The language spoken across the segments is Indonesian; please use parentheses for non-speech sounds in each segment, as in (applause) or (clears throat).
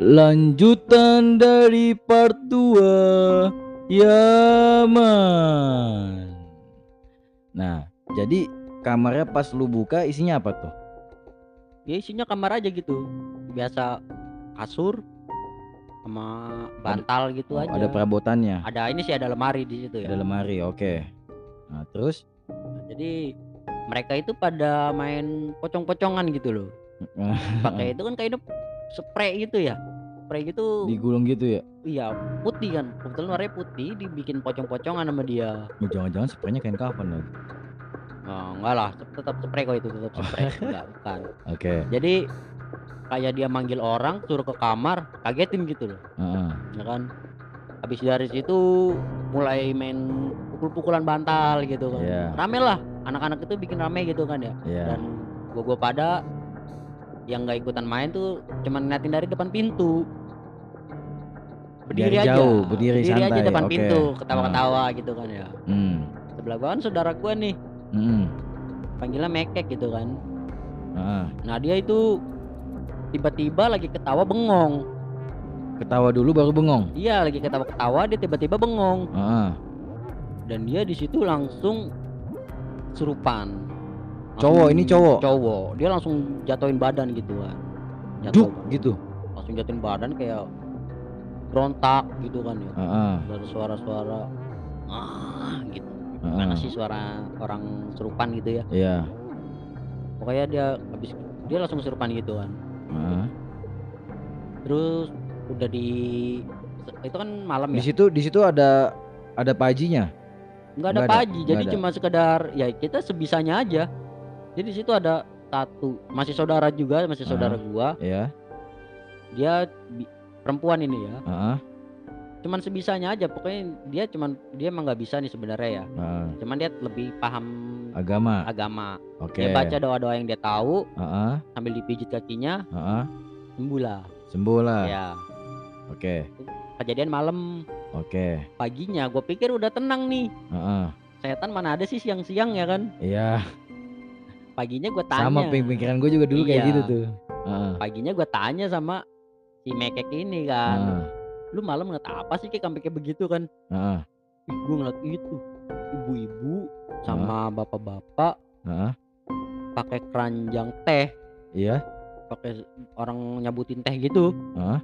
Lanjutan dari part 2 Yaman Nah jadi kamarnya pas lu buka isinya apa tuh? Ya isinya kamar aja gitu. Biasa kasur sama bantal gitu Oh, aja. ada perabotannya Ada ini sih ada lemari di situ ya. Ada lemari oke Nah terus Nah, Jadi mereka itu pada main pocong-pocongan gitu loh. (laughs) Pakai itu kan kayaknya spray gitu ya. Spray gitu digulung gitu ya iya putih kan. Kebetulan warnanya putih dibikin pocong-pocongan sama dia. Oh, Jangan-jangan spraynya kain kafan lagi Oh, enggak lah, tetap spray kok itu tetap spray. enggak, bukan. Oke Jadi kayak dia manggil orang suruh ke kamar, kagetin gitu loh. Heeh. ya kan habis dari situ mulai main pukul-pukulan bantal gitu kan Iya. rame lah anak-anak itu bikin rame gitu kan ya Iya dan gua gua pada yang nggak ikutan main tuh cuman ngeliatin dari depan pintu berdiri Dari aja jauh, berdiri aja santai, depan oke. pintu ketawa-ketawa gitu kan ya Hmm. sebelah gua kan saudara gua nih Hmm. panggilnya mekek gitu kan Heeh. nah dia itu tiba-tiba lagi ketawa bengong Ketawa dulu baru bengong iya lagi ketawa-ketawa dia tiba-tiba bengong Heeh. dan dia di situ langsung serupan Cowok, ini cowok? cowok. Dia langsung jatuhin badan gitu kan Duk badan. gitu? Langsung jatuhin badan kayak berontak gitu kan ya. Dari suara-suara ah gitu. Heeh. mana sih suara orang serupan gitu ya. Iya. Pokoknya dia habis dia langsung serupan gitu kan terus udah di itu kan malam Di ya situ di situ ada ada pajinya. nggak ada nggak ada, paji nggak jadi ada. cuma sekedar ya kita sebisanya aja jadi di situ ada satu masih saudara juga masih saudara gua Ya. dia bi- perempuan ini ya Heeh. cuman sebisanya aja pokoknya dia cuman dia emang nggak bisa nih sebenarnya ya Heeh. cuman dia lebih paham Agama. agama Oke. dia baca doa doa yang dia tahu Heeh. sambil dipijit kakinya Heeh. sembuh lah Sembuh lah. ya Oke. kejadian malam Oke. paginya gue pikir udah tenang nih Heeh. setan mana ada sih siang-siang ya kan Iya. Paginya gue tanya Sama pemikiran gue juga dulu kayak Iya. gitu tuh. Paginya gue tanya sama si mekek ini kan Heeh. lu malam ngeliat apa sih kayak sampai kayak begitu kan ih gue ngeliat itu ibu-ibu sama bapak-bapak Heeh. pakai keranjang teh Iya. pakai orang nyabutin teh gitu Heeh.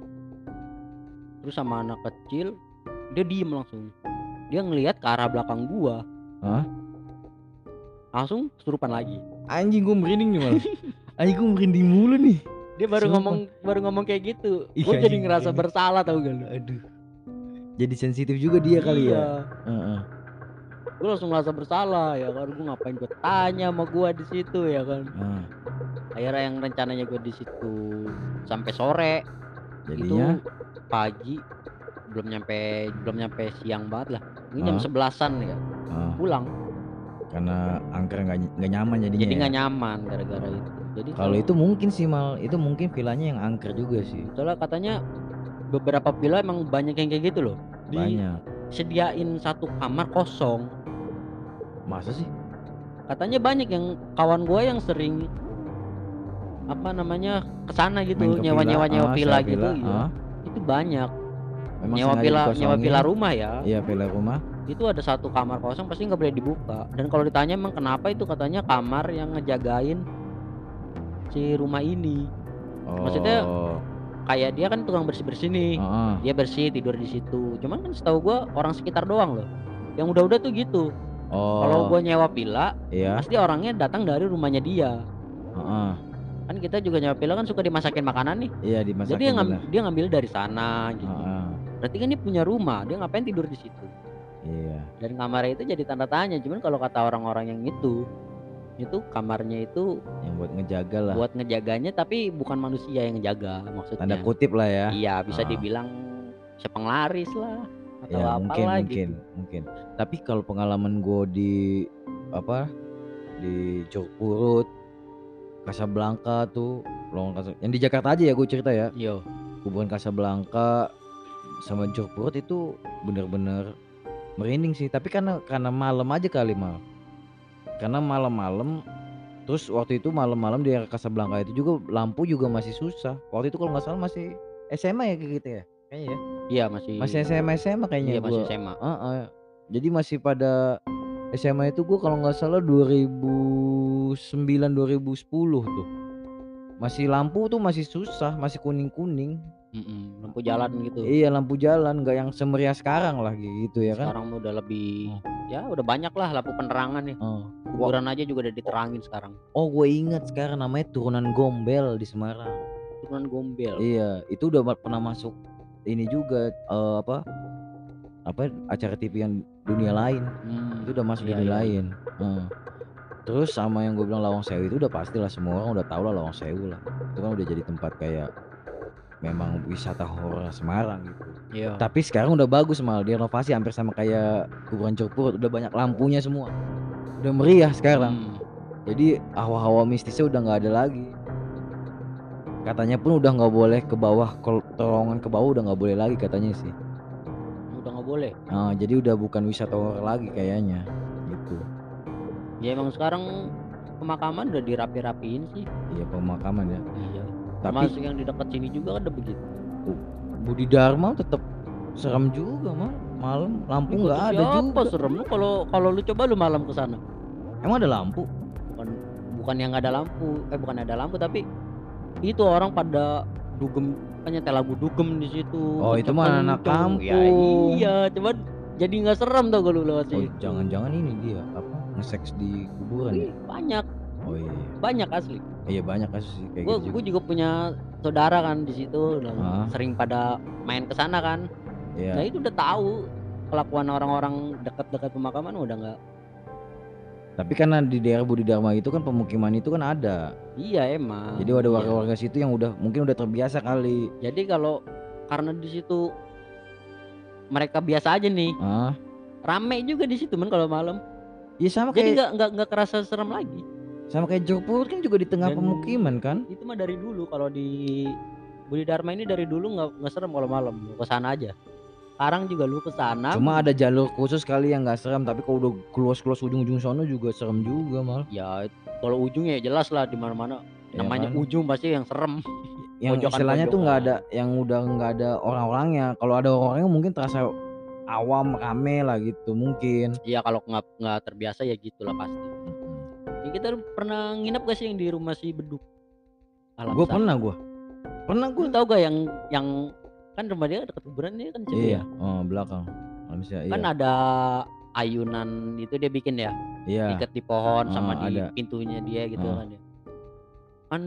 terus sama anak kecil dia diem langsung dia ngelihat ke arah belakang gua Hah? Langsung kesurupan lagi Anjing gue merinding nih malah. (laughs) Anjing gue merinding mulu nih. dia baru Sumpah. ngomong baru ngomong kayak gitu gue jadi anjing, ngerasa ini. bersalah tau gak lu Aduh. Jadi sensitif juga dia kali iya. ya. Heeh. gue langsung merasa bersalah ya kan gue ngapain gue tanya sama gua di situ ya kan Heeh. akhirnya yang rencananya gue di situ sampai sore Jadinya itu pagi belum nyampe belum nyampe siang banget lah ini jam Ah. sebelasan ya ah, pulang karena angker nggak ny- nggak nyaman jadinya. jadi ya. nggak nyaman gara-gara itu jadi Kalau itu mungkin sih mal, itu mungkin villanya yang angker juga sih. soalnya katanya beberapa villa emang banyak yang kayak gitu loh Banyak. disediain satu kamar kosong Masa sih? katanya banyak yang kawan gue yang sering apa namanya ke sana gitu ke nyewa nyewa villa, nyewa ah, villa gitu iya. ah. itu banyak Memang nyewa villa nyewa villa rumah ya Iya villa rumah. Itu ada satu kamar kosong pasti nggak boleh dibuka dan kalau ditanya emang kenapa itu katanya kamar yang ngejagain si rumah ini Oh. Maksudnya, kayak dia kan tukang bersih bersih nih Heeh. dia bersih tidur di situ cuman kan setahu gua orang sekitar doang loh yang udah-udah tuh gitu Oh. kalau gua nyewa villa Iya. pasti orangnya datang dari rumahnya dia Heeh. kan kita juga nyewa villa kan suka dimasakin makanan nih Iya dimasakin. jadi dia, ngam- dia ngambil dari sana gitu Heeh. berarti kan dia punya rumah dia ngapain tidur di situ Iya. dan kamarnya itu jadi tanda tanya cuman kalau kata orang-orang yang itu itu kamarnya itu Yang buat ngejaga lah. buat ngejaganya tapi bukan manusia yang ngejaga maksudnya Tanda kutip lah ya. iya bisa Ah. dibilang sepenglaris lah atau Ya apa mungkin lah mungkin gitu mungkin. Tapi kalau pengalaman gue di apa di Curug Purut, Casablanca tuh, lowongan yang di Jakarta aja ya gue cerita ya. yo Kuburan Casablanca sama Curug Purut itu bener-bener merinding sih. Tapi karena karena malam aja kali mal. Karena malam-malam terus waktu itu malam-malam di daerah Casablanca itu juga lampu juga masih susah. Waktu itu kalau nggak salah masih SMA ya kayak gitu ya? Kayaknya ya? Iya masih Masih SMA SMA kayaknya Iya masih gua. SMA. Heeh. Jadi masih pada SMA itu gua kalau nggak salah 2009 2010 tuh. Masih lampu tuh masih susah, masih kuning-kuning. Mhm, lampu jalan gitu. Iya lampu jalan nggak yang semeriah sekarang lah gitu ya kan? Sekarang udah lebih Oh. ya udah banyak lah lampu penerangan nih. Oh. Kuburan aja juga udah diterangin sekarang. Oh gue ingat sekarang namanya Turunan Gombel di Semarang. Turunan Gombel. Iya, itu udah pernah masuk ini juga eh, apa? Apa acara TV yang dunia lain. Hmm, Itu udah masuk iya, dunia iya. lain. Heeh. Terus sama yang gue bilang Lawang Sewu itu udah pastilah semua orang udah tahu lah Lawang Sewu lah. Itu kan udah jadi tempat kayak memang wisata horor Semarang gitu. Iya. Tapi sekarang udah bagus mal, direnovasi hampir sama kayak kuburan Cokpurut, udah banyak lampunya semua. Udah meriah sekarang. Hmm, Jadi hawa-hawa mistisnya udah nggak ada lagi. Katanya pun udah nggak boleh ke bawah, terowongan ke bawah udah nggak boleh lagi katanya sih. udah nggak boleh. Nah, jadi udah bukan wisata horor lagi kayaknya. Ya emang sekarang pemakaman udah dirapi-rapiin sih. Iya pemakaman ya. Iya. Tapi Termasuk yang di dekat sini juga udah begitu. Budi Dharma tetap serem juga mal, malam lampu nggak ada siapa juga. serem lu kalau kalau lu coba lu malam ke sana. Emang ada lampu? Bukan bukan yang nggak ada lampu, eh bukan ada lampu tapi itu orang pada dugem nyetel lagu dugem di situ. Oh, itu mah anak kenceng-kenceng. Ya kampung. iya, cuman jadi nggak serem tau kalau lewat Oh, situ. jangan-jangan ini dia apa nge-seks di kuburan ya? Ih, banyak, Oh iya, iya. banyak asli. iya banyak sih kayak Gue gitu gue juga. punya saudara kan di situ, udah Ah. sering pada main ke sana kan. Iya. Nah itu udah tahu kelakuan orang-orang dekat-dekat pemakaman udah nggak. Tapi karena di daerah Budi Dharma itu kan pemukiman itu kan ada. Iya emang. Jadi ada Iya. warga-warga situ yang udah mungkin udah terbiasa kali. Jadi kalau karena di situ mereka biasa aja nih, Ah, rame juga di situ men kalau malam. Iya sama Jadi kayak nggak nggak nggak kerasa serem lagi. sama kayak Jogpurut kan juga di tengah Dan- pemukiman kan? Itu mah dari dulu kalau di Budi Dharma ini dari dulu nggak nggak serem kalau malam. Lu ke sana aja. Sekarang juga lu ke sana. Cuma ada jalur khusus kali yang nggak serem, tapi kalau udah keluas-keluas ujung-ujung sono juga serem juga mal. ya kalau ujungnya ya jelas lah di mana-mana. Ya Namanya kan? ujung pasti yang serem. Yang istilahnya tuh nggak ada yang udah nggak ada orang-orangnya. Kalau ada orang-orangnya mungkin terasa awam rame lah gitu mungkin. Iya kalau nggak nggak terbiasa ya gitulah pasti. Ya, kita pernah nginep gak sih yang di rumah si Beduk? Gue pernah gue, pernah gue. Tau gak yang yang kan rumah dia dekat kuburan dia kan situ Iya, ya. oh, belakang. Manusia, Kan iya. ada ayunan itu dia bikin ya, Iya. ikat di pohon sama Ah, di ada. pintunya dia gitu Ah. kan ya. Kan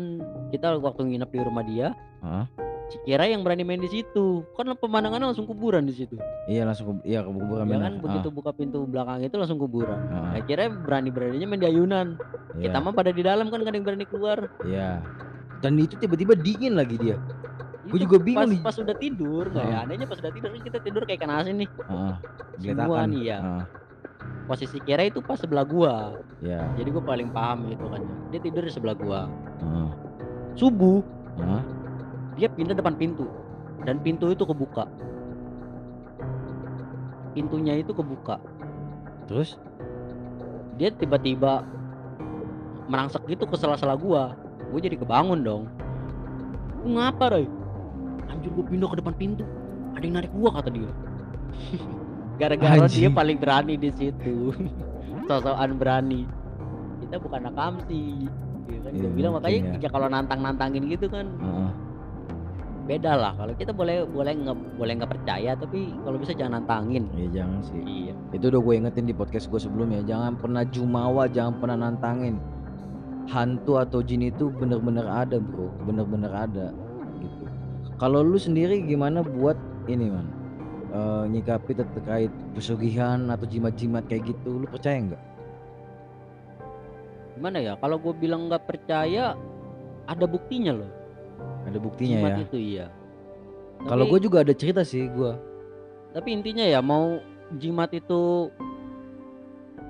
kita waktu nginep di rumah dia, Heeh. Si Kira yang berani main di situ. Kan pemandangannya langsung kuburan di situ. Iya langsung ke, iya kuburan Ya kan begitu buka pintu belakang itu langsung kuburan. Ah, kira berani-beraninya main di ayunan. iya, Kita mah pada di dalam kan gak ada yang berani keluar. iya. Dan itu tiba-tiba dingin lagi dia. Gua Itu juga bingung pas, pas udah tidur, nggak ya? Ah. Anehnya pas udah tidur kita tidur kayak ikan asin nih. Heeh. Semua Geletakan. nih ya. Heeh, Posisi kira itu pas sebelah gua. Iya. Jadi gua paling paham gitu kan. Dia tidur di sebelah gua. Heeh. Subuh Heeh. Dia pindah depan pintu dan pintu itu kebuka. Pintunya itu kebuka. Terus Dia tiba-tiba merangsek gitu ke sela-sela gua. Gue jadi kebangun dong. Lu ngapa, Roy? Anjir gua pindah ke depan pintu. Ada yang narik gua kata dia. (laughs) Gara-gara dia paling berani di situ. (laughs) Sosokan berani. Kita bukan anak kamsi. Ya kan Iya, gua bilang mungkin makanya ya. ya kalau nantang-nantangin gitu kan Heeh. Beda lah. Kalau kita boleh boleh nggak boleh nggak percaya tapi kalau bisa jangan nantangin. Iya jangan sih. Iya. Itu udah gue ingetin di podcast gue sebelumnya. Jangan pernah jumawa, jangan pernah nantangin. Hantu atau jin itu bener-bener ada bro, bener-bener ada. Gitu. Kalau lu sendiri gimana buat ini man? Eh, nyikapi ter- terkait pesugihan atau jimat-jimat kayak gitu, lu percaya nggak? Gimana ya? Kalau gue bilang nggak percaya ada buktinya loh. Ada buktinya Jimat ya. itu iya. Kalau gue juga ada cerita sih gue. tapi intinya ya mau jimat itu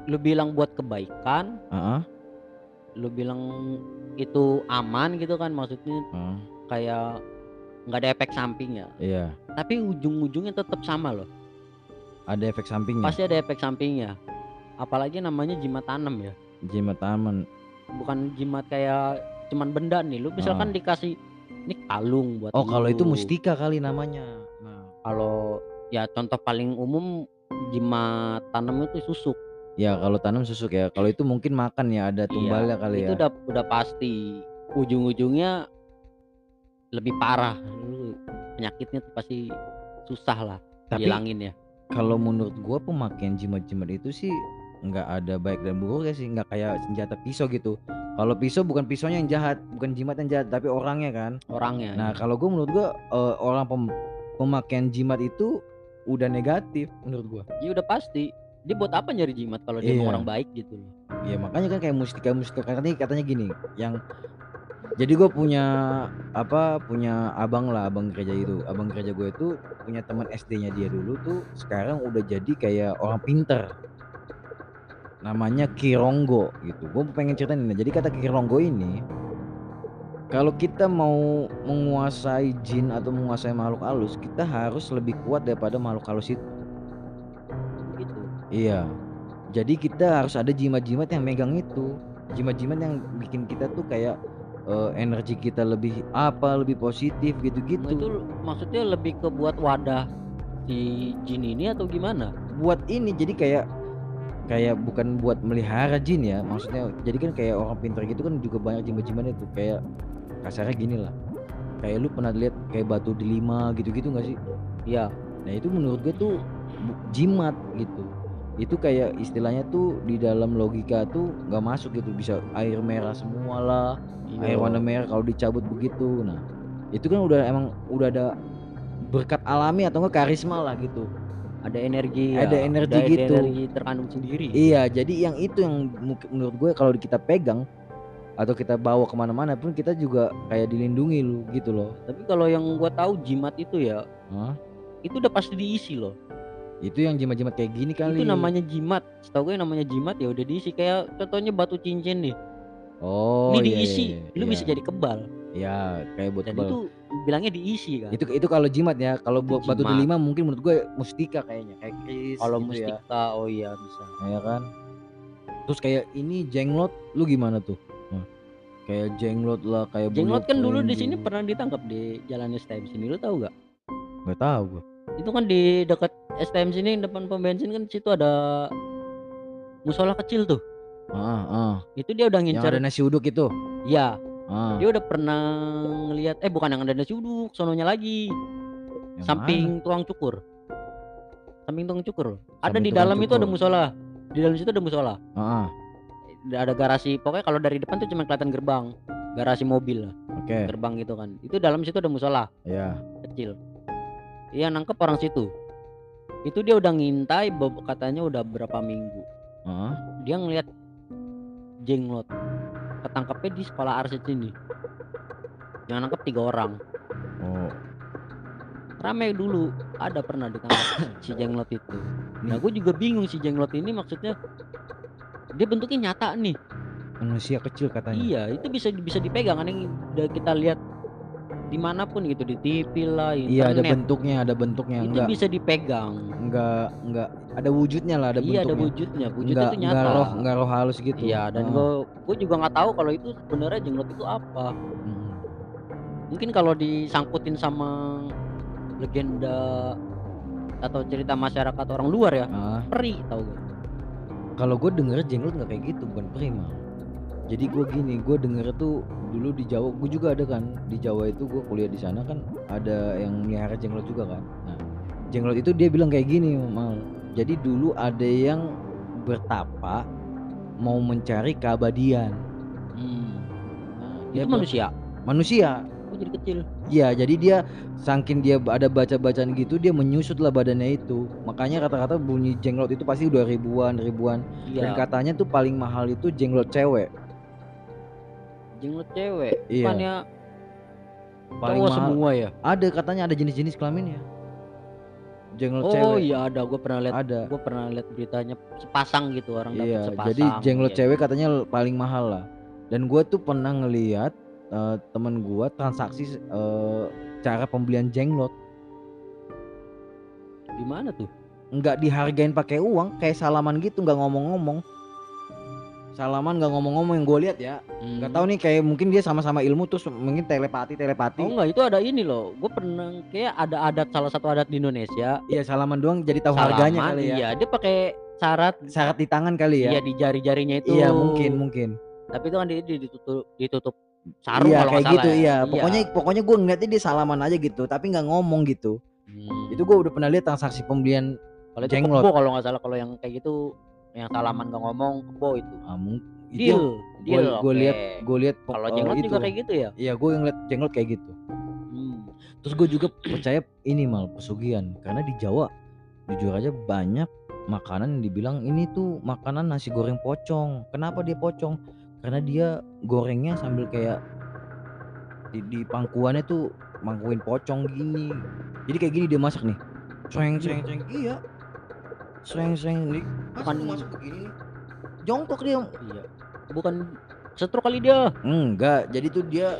lu bilang buat kebaikan, Heeh. lu bilang itu aman gitu kan maksudnya heeh. kayak nggak ada efek sampingnya. Iya. Tapi ujung-ujungnya tetap sama loh. Ada efek sampingnya. Pasti ada efek sampingnya. Apalagi namanya jimat tanam ya. Jimat aman. Bukan jimat kayak cuman benda nih. Lu misalkan dikasih ini kalung buat Oh, kalau itu lu." mustika kali namanya. Nah, Kalau ya contoh paling umum jimat tanam itu susuk. ya kalau tanam susuk ya. Kalau itu mungkin makan ya, ada tumbalnya Iya, kali itu ya. udah udah pasti ujung-ujungnya lebih parah. Penyakitnya tuh pasti susah lah Tapi hilangin ya. kalau menurut gua pemakaian jimat-jimat itu sih nggak ada baik dan buruknya sih, nggak kayak senjata pisau gitu. Kalau pisau bukan pisaunya yang jahat, bukan jimat yang jahat, tapi orangnya kan. Orangnya. Nah, ya. kalau gua menurut gua eh, orang pem- pemakaian jimat itu udah negatif menurut gua. ya udah pasti. Dia buat apa nyari jimat kalau dia Iya. orang baik gitu loh. Ya makanya kan kayak mustika-mustika katanya katanya gini, yang jadi gue punya apa punya abang lah abang gereja itu abang gereja gue itu punya teman SD-nya dia dulu tuh sekarang udah jadi kayak orang pinter namanya Kironggo gitu gue pengen ceritain ini jadi kata Kironggo ini kalau kita mau menguasai jin atau menguasai makhluk halus kita harus lebih kuat daripada makhluk halus itu Gitu. Iya. Jadi kita harus ada jimat-jimat yang megang itu. Jimat-jimat yang bikin kita tuh kayak eh, energi kita lebih apa, lebih positif gitu-gitu. itu maksudnya lebih ke buat wadah si jin ini atau gimana? Buat ini jadi kayak kayak bukan buat melihara jin ya. Maksudnya jadi kan kayak orang pintar gitu kan juga banyak jimat-jimat itu kayak kasarnya gini lah. Kayak lu pernah lihat kayak batu delima gitu-gitu nggak sih? Iya. Nah itu menurut gue tuh jimat gitu. Itu kayak istilahnya tuh di dalam logika tuh nggak masuk gitu bisa air merah semua lah, air Iya. warna merah kalau dicabut begitu. Nah itu kan udah emang udah ada berkat alami atau enggak karisma lah gitu. Ada energi. Ada ya, energi ada gitu. energi terkandung sendiri. Iya jadi yang itu yang menurut gue kalau kita pegang atau kita bawa ke mana-mana pun kita juga kayak dilindungi lu gitu loh. Tapi kalau yang gua tahu jimat itu ya, Hah? itu udah pasti diisi loh. Itu yang jimat-jimat kayak gini kali. Itu namanya jimat. Setahu gue namanya jimat ya udah diisi kayak contohnya batu cincin nih. Oh Ini iya, diisi, iya, lu iya. bisa jadi kebal. Ya kayak buat Dan itu bilangnya diisi kan. itu itu kalau jimat ya kalau buat batu delima mungkin menurut gue mustika kayaknya kayak kris Kalau gitu ya mustika, oh iya bisa. ya kan terus kayak ini jenglot lu gimana tuh Nah, kayak jenglot lah kayak Jenglot kan dulu di sini pernah ditangkap di jalan STM sini, lu tahu gak? nggak tahu gue Itu kan di dekat STM sini depan pom bensin kan situ ada musola kecil tuh. ah ah Itu dia udah yang ngincar. ada nasi uduk itu Iya, ah dia udah pernah ngelihat eh bukan yang ada nasi uduk, sononya lagi. yang samping tukang cukur. Samping tukang cukur. Ada Samping di tukang dalam itu ada cukur. musola. Di dalam situ ada musola. mana? ah Ada garasi. Pokoknya kalau dari depan tuh cuma kelihatan gerbang. Garasi mobil lah, oke gerbang gitu kan. Itu dalam situ ada musola ya kecil. Iya nangkep orang situ. Itu dia udah ngintai katanya udah berapa minggu. ah Dia ngelihat jenglot. Ketangkepnya di sekolah arsitek sini. Yang nangkep tiga orang. oh Rame dulu. Ada pernah ditangkap (coughs) si jenglot itu. Nah gue juga bingung si jenglot ini maksudnya dia bentuknya nyata nih. manusia kecil katanya Iya itu bisa bisa dipegang kan yang udah kita lihat di mana pun gitu di TV lah iya ada internet bentuknya ada bentuknya itu enggak bisa dipegang. enggak enggak ada wujudnya lah ada iya ada bentuknya wujudnya, wujudnya enggak itu nyata. enggak roh enggak roh halus gitu Iya dan Ah. gue gue juga nggak tahu kalau itu sebenarnya jenglot itu apa. Mm. Mungkin kalau disangkutin sama legenda atau cerita masyarakat orang luar ya ah peri tau gak? kalau gue denger jenglot nggak kayak gitu bukan prima jadi gue gini gue denger tuh dulu di Jawa gue juga ada kan di Jawa itu gue kuliah di sana kan ada yang melihara jenglot juga kan nah jenglot itu dia bilang kayak gini mal jadi dulu ada yang bertapa mau mencari keabadian Hmm. nah, Itu ber- manusia. manusia Oh jadi kecil. Iya, jadi dia saking dia ada baca-bacaan gitu dia menyusut lah badannya itu. Makanya kata-kata bunyi jenglot itu pasti udah ribuan, ribuan. Dan Iya. katanya tuh paling mahal itu jenglot cewek. Jenglot cewek. Iya. Bukannya Paling mahal. semua ya? Ada katanya ada jenis-jenis kelaminnya. Jenglot Oh cewek iya ada, gue pernah lihat. ada. Gue pernah lihat beritanya sepasang gitu orang dapat Iya, sepasang. jadi jenglot Iya. cewek katanya paling mahal lah. Dan gua tuh pernah ngeliat eh, temen gua transaksi eh, cara pembelian jenglot Di mana tuh? nggak dihargain pakai uang kayak salaman gitu nggak ngomong-ngomong salaman nggak ngomong-ngomong yang gue lihat ya Hmm. nggak tahu nih kayak mungkin dia sama-sama ilmu terus mungkin telepati telepati Oh enggak itu ada ini loh. Gue pernah kayak ada adat salah satu adat di Indonesia. iya salaman doang jadi tahu harganya salaman, kali ya Iya, dia pakai syarat syarat di tangan kali ya Iya di jari-jarinya itu. iya mungkin mungkin Tapi itu kan dia, ditutup ditutup sarung iya kalau kayak gitu salah iya ya. pokoknya pokoknya gue ngeliatnya dia salaman aja gitu tapi nggak ngomong gitu Hmm. itu gue udah pernah lihat transaksi pembelian kalau itu kalau nggak salah kalau yang kayak gitu yang salaman nggak ngomong kebo itu. ah, mung- Deal, itu deal. gue lihat gue lihat Kalau eh, jenglot itu. juga kayak gitu ya. iya gue ngeliat jenglot kayak gitu Hmm. terus gue juga percaya ini mal pesugihan karena di Jawa jujur aja banyak makanan yang dibilang ini tuh makanan nasi goreng pocong kenapa dia pocong karena dia gorengnya sambil kayak di, di pangkuannya tuh mangkuin pocong gini jadi kayak gini dia masak nih seng seng seng iya seng nih Bukan- masuk begini nih jongkok dia Iya. Bukan setru kali dia. Enggak, jadi tuh dia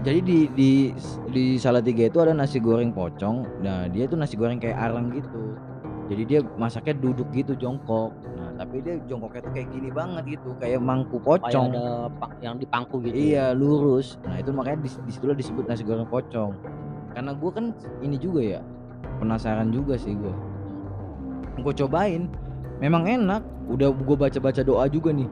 jadi di di di Salatiga itu ada nasi goreng pocong. Nah, dia tuh nasi goreng kayak arang gitu. Jadi dia masaknya duduk gitu jongkok. Nah, tapi dia jongkoknya tuh kayak gini banget gitu, kayak mangku Kayak pocong. ada yang di pangku gitu. Iya, lurus. Nah, itu makanya di, di situlah disebut nasi goreng pocong. Karena gua kan ini juga ya, penasaran juga sih gua. Gue cobain, memang enak. Udah gue baca-baca doa juga nih.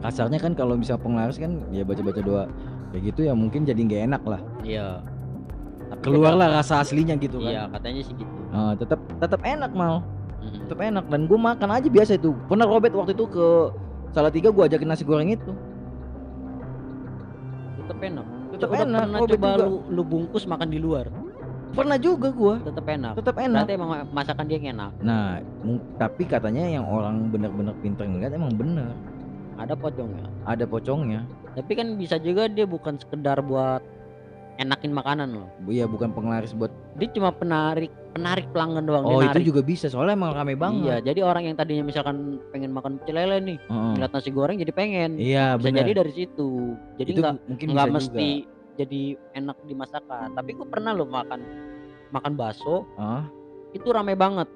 Kasarnya kan kalau bisa penglaris kan ya baca-baca doa kayak gitu ya mungkin jadi nggak enak lah. Iya. Keluarlah rasa aslinya gitu tetap- Iya, kan. katanya sih gitu. Nah, tetap tetap enak mal, tetap enak dan gue makan aja biasa itu. Pernah Robert waktu itu ke Salatiga gue ajakin nasi goreng itu. Tetap enak. Tetap Udah enak, Pernah coba juga. lu, lu bungkus makan di luar. Pernah juga gue, Tetap enak. tetap enak. Berarti emang masakan dia yang enak. Nah, tapi katanya yang orang benar-benar pintar ngeliat emang bener Ada pocongnya. ada pocongnya. Tapi kan bisa juga dia bukan sekedar buat enakin makanan loh. Bu- Iya bukan penglaris buat. Dia cuma penarik penarik pelanggan doang. Oh itu juga bisa soalnya emang rame Iya, banget. jadi orang yang tadinya misalkan pengen makan pecel lele nih, Heeh. ngeliat nasi goreng jadi pengen. Iya Bisa benar. jadi dari situ. Jadi nggak mungkin nggak mesti juga. Jadi enak di masakan. Tapi gue pernah loh makan makan bakso Ah, itu rame banget.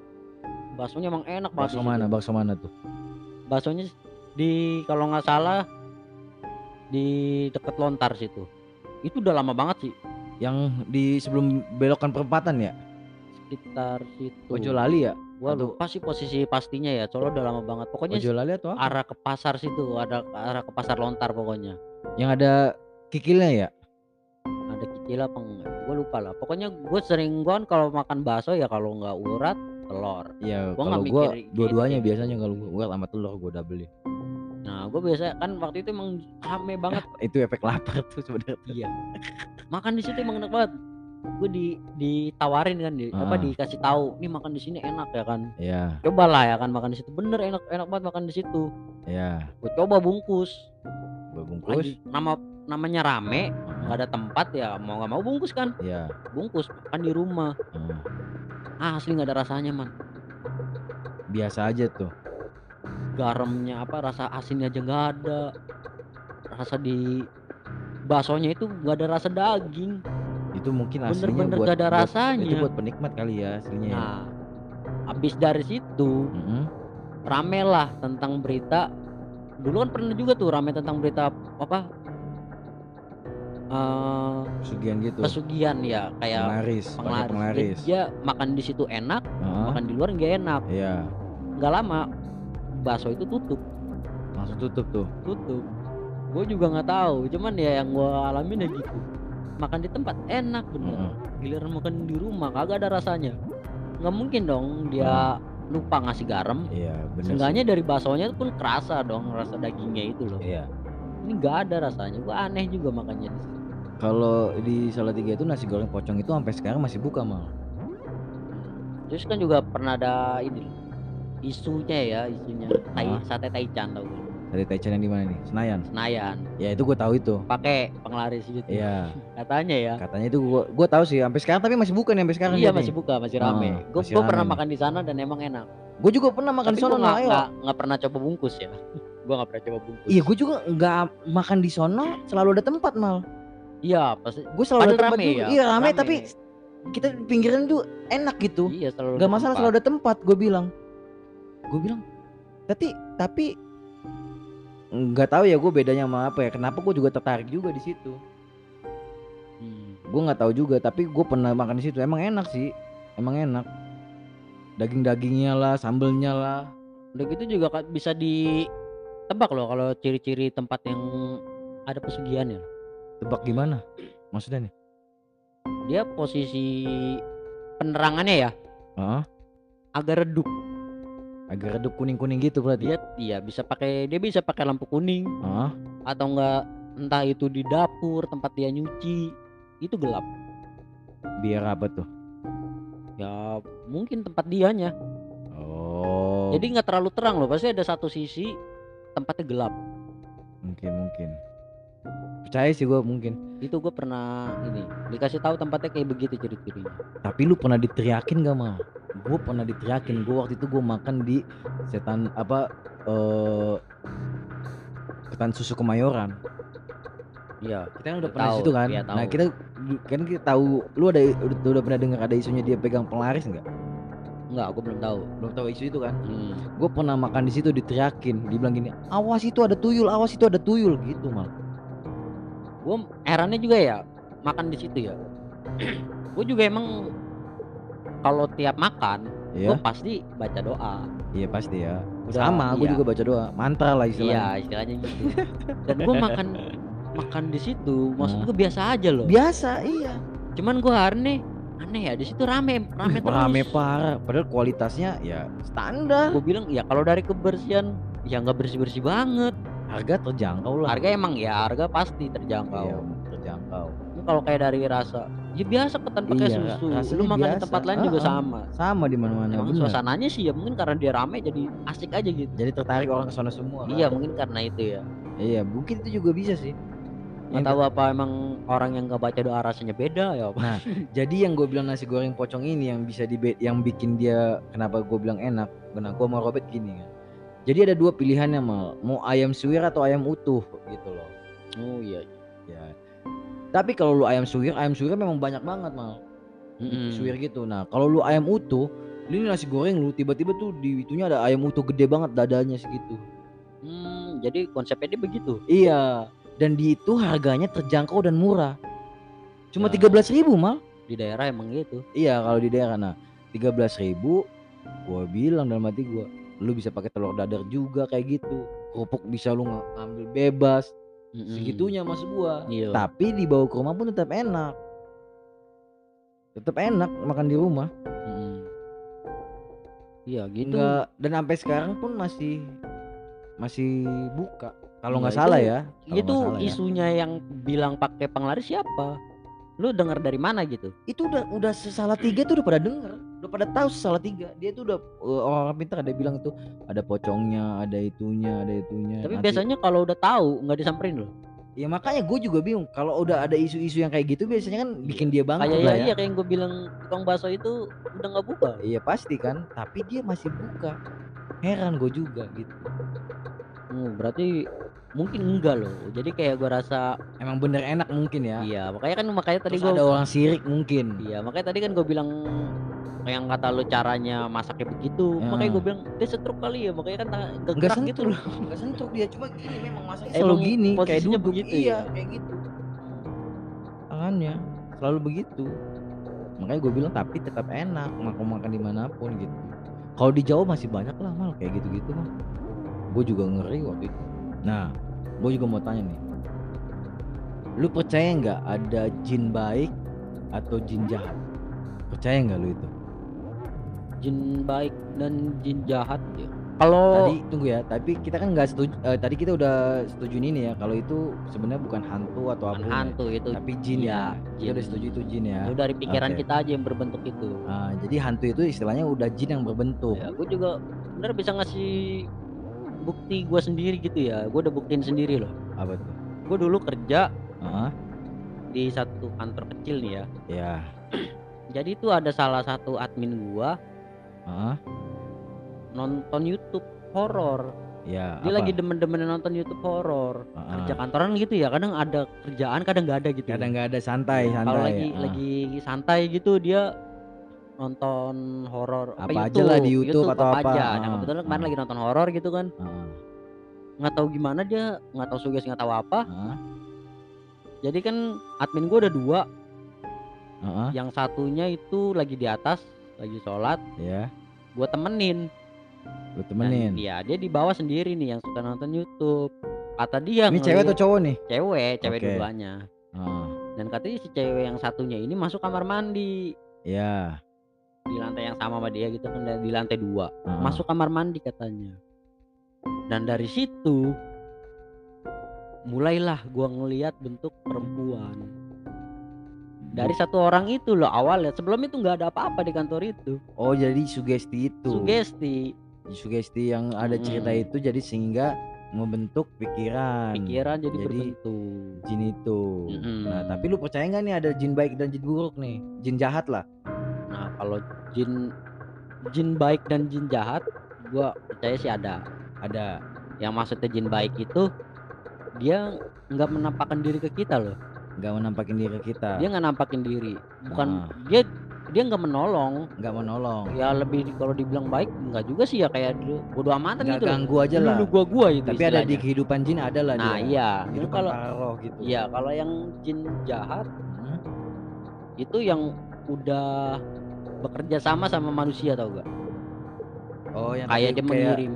Baksonya emang enak bakso mana? Bakso mana tuh? Baksonya di kalau nggak salah di deket lontar situ. Itu udah lama banget sih, Yang di sebelum belokan perempatan ya? sekitar situ. Ojo lali ya? Gua atau- lupa sih posisi pastinya ya, soalnya udah lama banget. Pokoknya Ojo lali atau apa? arah ke pasar situ, ada arah ke pasar lontar pokoknya. Yang ada kikilnya ya? Kicil apa enggak? Gue lupa lah. Pokoknya gue sering gua kan kalau makan bakso ya kalau nggak urat telur. Iya. Gua Kalau nggak gua mikir gitu dua-duanya sih. biasanya kalau gua gua sama telur gua double Nah gue biasa kan waktu itu emang rame banget. (laughs) Itu efek lapar tuh sebenarnya. iya. Makan di situ emang enak banget. Gue di ditawarin kan di apa Ah. dikasih tahu, nih makan di sini enak ya kan. Iya, Cobalah ya kan makan di situ. Bener enak enak banget makan di situ. iya. Gue coba bungkus. Gua bungkus. Lagi nama namanya rame, nggak ada tempat ya mau nggak mau bungkus kan. Iya. Bungkus makan di rumah. heeh. Ah, asli nggak ada rasanya man. Biasa aja tuh. garamnya apa rasa asinnya aja nggak ada rasa di baksonya itu nggak ada rasa daging Itu mungkin aslinya Bener-bener buat, gak ada buat- rasanya. Itu buat penikmat kali ya aslinya. ya. nah habis dari situ Heeh. rame lah tentang berita dulu kan pernah juga tuh rame tentang berita apa eh Pesugihan gitu. pesugihan ya kayak Penglaris, penglaris, penglaris. Jadi dia makan di situ enak Heeh. makan di luar nggak enak Iya, nggak lama bakso itu tutup langsung tutup tuh. tutup gue juga nggak tahu cuman ya yang gue alamin ya gitu makan di tempat enak bener Heeh. giliran makan di rumah kagak ada rasanya nggak mungkin dong dia lupa ngasih garam Iya, bener. seenggaknya dari baksonya pun kerasa dong rasa dagingnya itu loh. Iya. ini nggak ada rasanya gue aneh juga makannya di situ. Kalau di Salatiga itu nasi goreng pocong itu sampai sekarang masih buka mal. terus kan juga pernah ada ini isunya ya isunya tai, Ah. sate taichan tau gak? Dari Taichan yang di mana nih? Senayan. Senayan Ya itu gue tahu itu. pakai penglaris gitu Iya. (laughs) katanya ya Katanya itu gua gua tahu sih sampai sekarang tapi masih buka nih sampai sekarang iya masih nih. buka masih rame Ah, gue pernah nih. makan di sana dan emang enak Gue juga pernah makan di sono gue nggak nah, pernah coba bungkus ya (laughs) gue nggak pernah coba bungkus Iya, gue juga nggak makan di sono selalu ada tempat mal. Iya pasti Gue selalu ada tempat rame juga. ya, Iya rame, rame. tapi kita pinggiran tuh enak gitu. iya selalu Gak masalah tempat. selalu ada tempat. Gue bilang. Gue bilang. Tapi tapi nggak tahu ya gue bedanya sama apa ya. Kenapa gue juga tertarik juga di situ. Hmm. Gue nggak tahu juga, tapi gue pernah makan di situ. Emang enak sih, emang enak. Daging-dagingnya lah, sambelnya lah. Udah gitu juga bisa ditebak loh kalau ciri-ciri tempat yang ada pesugihannya. Tebak gimana? Maksudnya nih? Dia posisi penerangannya ya Heeh. agak redup. agak redup kuning-kuning gitu berarti. Dia iya bisa pakai dia bisa pakai lampu kuning Heeh. atau enggak entah itu di dapur tempat dia nyuci itu gelap. Biar apa tuh? Ya mungkin tempat dianya. Oh. Jadi nggak terlalu terang loh. Pasti ada satu sisi tempatnya gelap. mungkin mungkin. Percaya sih gue mungkin. Itu gue pernah ini dikasih tahu tempatnya kayak begitu ciri-cirinya. Tapi lu pernah diteriakin gak mah? Gue pernah diteriakin. Gue waktu itu gue makan di setan apa? eh ketan susu Kemayoran. Iya. Kita kan udah pernah Tahu, situ kan. tahu. nah kita kan kita tahu. Lu ada udah, udah pernah dengar ada isunya dia pegang penglaris nggak? Enggak, gue belum tahu. Belum tahu isu itu kan? Hmm. Gue pernah makan di situ diteriakin. Dibilang gini, awas itu ada tuyul, awas itu ada tuyul gitu mal. Gue herannya juga ya makan di situ ya. (clears throat) gue juga emang kalau tiap makan gue Iya, pasti baca doa. iya pasti ya. Udah, Sama, gue iya. juga baca doa, mantra lah Iya istilahnya. istilahnya gitu. Dan gue makan makan di situ, maksud Nah. gue biasa aja loh. Biasa, iya. Cuman gue aneh, aneh ya di situ rame, rame terus. Rame parah, padahal kualitasnya ya standar. Gue bilang ya kalau dari kebersihan ya nggak bersih bersih banget. Harga terjangkau lah. Harga emang ya harga pasti terjangkau. Iya, terjangkau. Ini Kalau kayak dari rasa, ya biasa ketan pakai Iya, susu. Lu makan di tempat lain juga Heeh. sama. Sama di mana-mana. Emang bener. suasananya sih ya mungkin karena dia rame jadi asik aja gitu. Jadi tertarik orang ke sana semua. kan? Iya mungkin karena itu ya. Iya, mungkin itu juga bisa sih. Nggak Yang tahu apa emang orang yang nggak baca doa rasanya beda ya apa? Nah, (laughs) jadi yang gue bilang nasi goreng pocong ini yang bisa di yang bikin dia kenapa gue bilang enak. Benar, gue mau Robert gini kan. Jadi ada dua pilihannya mal, mau ayam suwir atau ayam utuh gitu loh. Oh iya. Ya. Tapi kalau lu ayam suwir, ayam suwir memang banyak banget mal. Mm-mm. Suwir gitu. Nah, kalau lu ayam utuh, ini nasi goreng lu tiba-tiba tuh di itunya ada ayam utuh gede banget dadanya segitu. Hmm, jadi konsepnya dia begitu. Iya. Dan di itu harganya terjangkau dan murah. Cuma Ya. tiga belas ribu mal. Di daerah emang gitu. Iya kalau di daerah nah tiga belas ribu, gua bilang dalam hati gua, lu bisa pakai telur dadar juga kayak gitu. Kerupuk bisa lu ng- ngambil bebas, Mm-mm. segitunya maksud gua. Iya. Tapi dibawa ke rumah pun tetap enak. Tetap enak makan di rumah. Iya gitu. Enggak dan sampai sekarang pun masih masih buka. Kalau nggak Iya, salah ya. Itu salah ya. isunya yang bilang pakai penglaris siapa? Lu dengar dari mana? gitu? itu udah udah sesalah tiga tuh udah pada denger udah pada tahu sesalah tiga. Dia tuh udah uh, orang pintar ada bilang itu ada pocongnya ada itunya ada itunya Tapi Nanti- biasanya kalau udah tahu nggak disamperin loh. ya makanya gue juga bingung. Kalau udah ada isu-isu yang kayak gitu biasanya kan bikin dia bangkrut Kayak ya, ya. iya kayak yang gue bilang tukang bakso itu udah nggak buka. iya pasti kan. Tapi dia masih buka. Heran gue juga gitu. Hmm, berarti mungkin enggak loh. Jadi kayak gue rasa emang bener enak mungkin ya? Iya makanya kan makanya tadi gue ada orang sirik mungkin. Iya makanya tadi kan gue bilang yang kata lu caranya masaknya begitu Ya. makanya gue bilang dia setruk kali ya makanya kan Enggak gerak gitu loh. Enggak sentruk dia cuma gini memang masaknya selalu gini kayak duduk. begitu iya ya? kayak gitu. Tangannya selalu begitu. Makanya gue bilang tapi tetap enak makan makan di mana pun gitu. Kalau di Jawa masih banyak lah mal kayak gitu gitu mah gue juga ngeri waktu itu nah gue juga mau tanya nih. Lu percaya nggak ada jin baik atau jin jahat? Percaya nggak lu itu? Jin baik dan jin jahat ya. Kalau tadi tunggu ya. Tapi kita kan nggak setuju eh, tadi kita udah setuju ini ya. Kalau itu sebenarnya bukan hantu atau bukan apa hantu itu tapi jin Iya, ya. Kita udah jin. setuju itu jin ya. Itu dari pikiran Oke. kita aja yang berbentuk itu. Ah, jadi hantu itu istilahnya udah jin yang berbentuk. Ya gue juga bener bisa ngasih bukti gue sendiri gitu ya. Gue udah buktiin sendiri loh. Apa tuh? Gue dulu kerja Ah, di satu kantor kecil nih ya. Ya jadi itu ada salah satu admin gua Ah, nonton YouTube horor. Ya dia apa? lagi demen-demen nonton YouTube horor. Ah, kerja kantoran gitu ya kadang ada kerjaan kadang nggak ada gitu. Kadang nggak ada santai santai. kalau lagi Ah. lagi santai gitu dia nonton horor Apa aja lah di YouTube atau apa. aja. Ah, Nah kebetulan kemarin ah. lagi nonton horor gitu kan. Nggak tahu gimana dia nggak tahu sugesti nggak tahu apa jadi kan admin gue ada dua Heeh. yang satunya itu lagi di atas lagi sholat Ya, gue temenin lu temenin. dia dia di bawah sendiri nih yang suka nonton YouTube kata dia Ini cewek atau cowok nih? cewek cewek dua-duanya Heeh. dan katanya si cewek yang satunya ini masuk kamar mandi Ya. Di lantai yang sama sama dia gitu kan di lantai dua heeh. masuk kamar mandi katanya dan dari situ mulailah gua ngelihat bentuk perempuan dari satu orang itu loh awalnya sebelum itu nggak ada apa-apa di kantor itu Oh, jadi sugesti itu. sugesti Sugesti yang ada cerita Mm-mm. itu jadi sehingga membentuk pikiran. pikiran jadi, Jadi, berbentuk jin itu. Mm-mm. Nah, tapi lu percaya nggak nih ada jin baik dan jin buruk nih? Jin jahat lah. Nah kalau jin jin baik dan jin jahat gua percaya sih ada Ada. yang maksudnya jin baik itu dia nggak menampakkan diri ke kita loh Nggak menampakin diri kita. dia nggak nampakin diri bukan Ah. dia dia nggak menolong nggak menolong. ya lebih kalau dibilang baik nggak juga sih ya kayak dulu bodo amatan Nggak gitu ganggu aja lah. lu gua gua itu Tapi ada di istilahnya. kehidupan jin ada lah nah dia. iya Kehidupan kalau roh gitu. iya kalau yang jin jahat Hmm? itu yang udah bekerja sama sama manusia tau gak Oh, yang kayak dia mengirim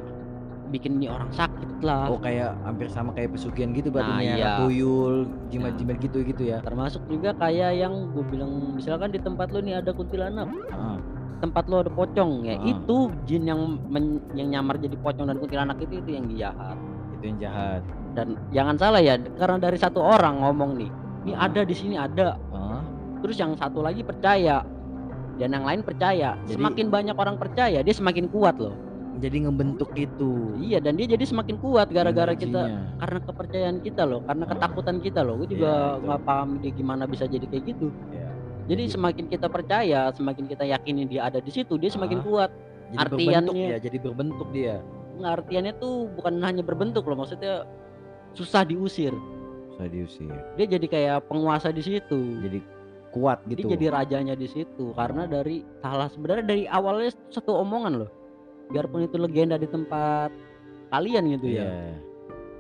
bikin nih orang sakit lah Oh, kayak hampir sama kayak pesugihan gitu berarti Nah, nih iya. tuyul, jimat-jimat gitu gitu ya. termasuk juga kayak yang gue bilang misalkan di tempat lu nih ada kuntilanak Heeh. tempat lu ada pocong ya Ah. itu jin yang men- yang nyamar jadi pocong dan kuntilanak itu itu yang jahat Itu yang jahat. dan jangan salah ya karena dari satu orang ngomong nih ini Ah. ada di sini ada Heeh. terus yang satu lagi percaya dan yang lain percaya Jadi- semakin banyak orang percaya dia semakin kuat loh Jadi ngebentuk itu. iya dan dia jadi semakin kuat gara-gara kita karena kepercayaan kita loh karena Ah. ketakutan kita loh gue Iya, juga nggak paham dia gimana bisa jadi kayak gitu Iya. jadi semakin kita percaya semakin kita yakini dia ada di situ dia semakin Ah. kuat Jadi berbentuk artiannya- ya, jadi berbentuk dia. nggak artiannya tuh bukan hanya berbentuk loh maksudnya susah diusir Saya diusir. dia jadi kayak penguasa di situ Jadi kuat gitu. dia jadi rajanya di situ karena dari salah sebenarnya dari awalnya satu omongan loh biarpun itu legenda di tempat kalian gitu Iya. ya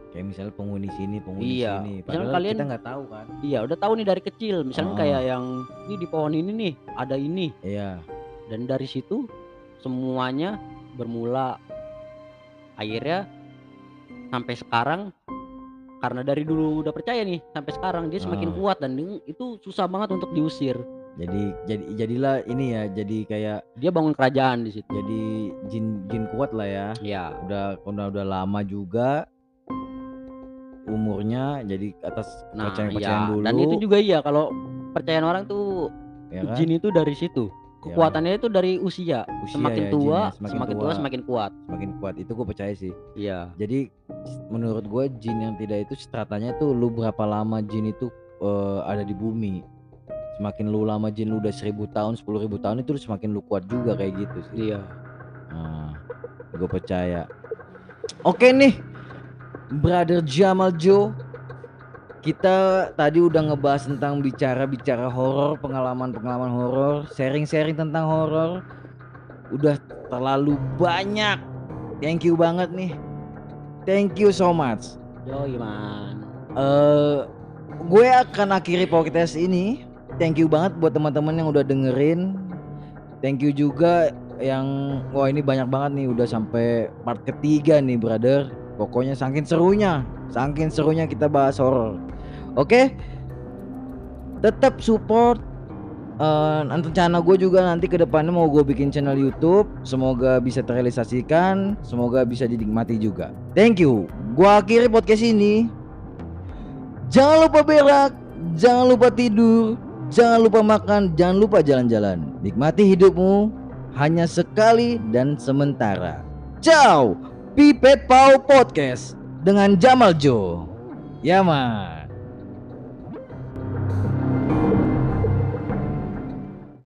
Kayak misalnya penghuni sini, penghuni Iya. sini. Misalnya Padahal kalian- kita nggak tahu kan. iya udah tahu nih dari kecil misalnya Ah. kayak yang ini di pohon ini nih ada ini Iya. dan dari situ semuanya bermula akhirnya sampai sekarang karena dari dulu udah percaya nih sampai sekarang dia semakin Ah. kuat dan itu susah banget untuk diusir Jadi jadi jadilah ini ya, jadi kayak dia bangun kerajaan di situ jadi jin jin kuat lah ya. ya Udah udah udah lama juga umurnya jadi atas nah kepercayaan-kepercayaan iya dulu. dan itu juga iya kalau percayaan orang tuh ya kan? jin itu dari situ Ya, kekuatannya itu dari usia, usia semakin ya, tua jinnya, semakin, tua semakin kuat semakin kuat. Itu gue percaya sih. iya Jadi menurut gue jin yang tidak itu stratanya tuh lu berapa lama jin itu eh, ada di bumi. Semakin lu lama jin lu udah seribu tahun, sepuluh ribu tahun itu semakin lu kuat juga kayak gitu sih. iya Nah, gue percaya. Oke nih, brother Jamal Joe. Kita tadi udah ngebahas tentang bicara-bicara horor, pengalaman-pengalaman horor, sharing-sharing tentang horor. Udah terlalu banyak. Thank you banget nih. Thank you so much. Yoi man eh gue akan akhiri podcast ini. Thank you banget buat teman-teman yang udah dengerin. Thank you juga yang wah ini banyak banget nih udah sampai part ketiga nih brother. Pokoknya saking serunya, saking serunya kita bahas horor. Oke. Tetap support eh rencana gue juga nanti ke depannya mau gue bikin channel YouTube. Semoga bisa terrealisasikan, semoga bisa dinikmati juga. Thank you. Gua akhiri podcast ini. Jangan lupa berak, jangan lupa tidur, jangan lupa makan, jangan lupa jalan-jalan. Nikmati hidupmu hanya sekali dan sementara. Ciao, Pipet Pau Podcast dengan Jamal Jo. Ya man.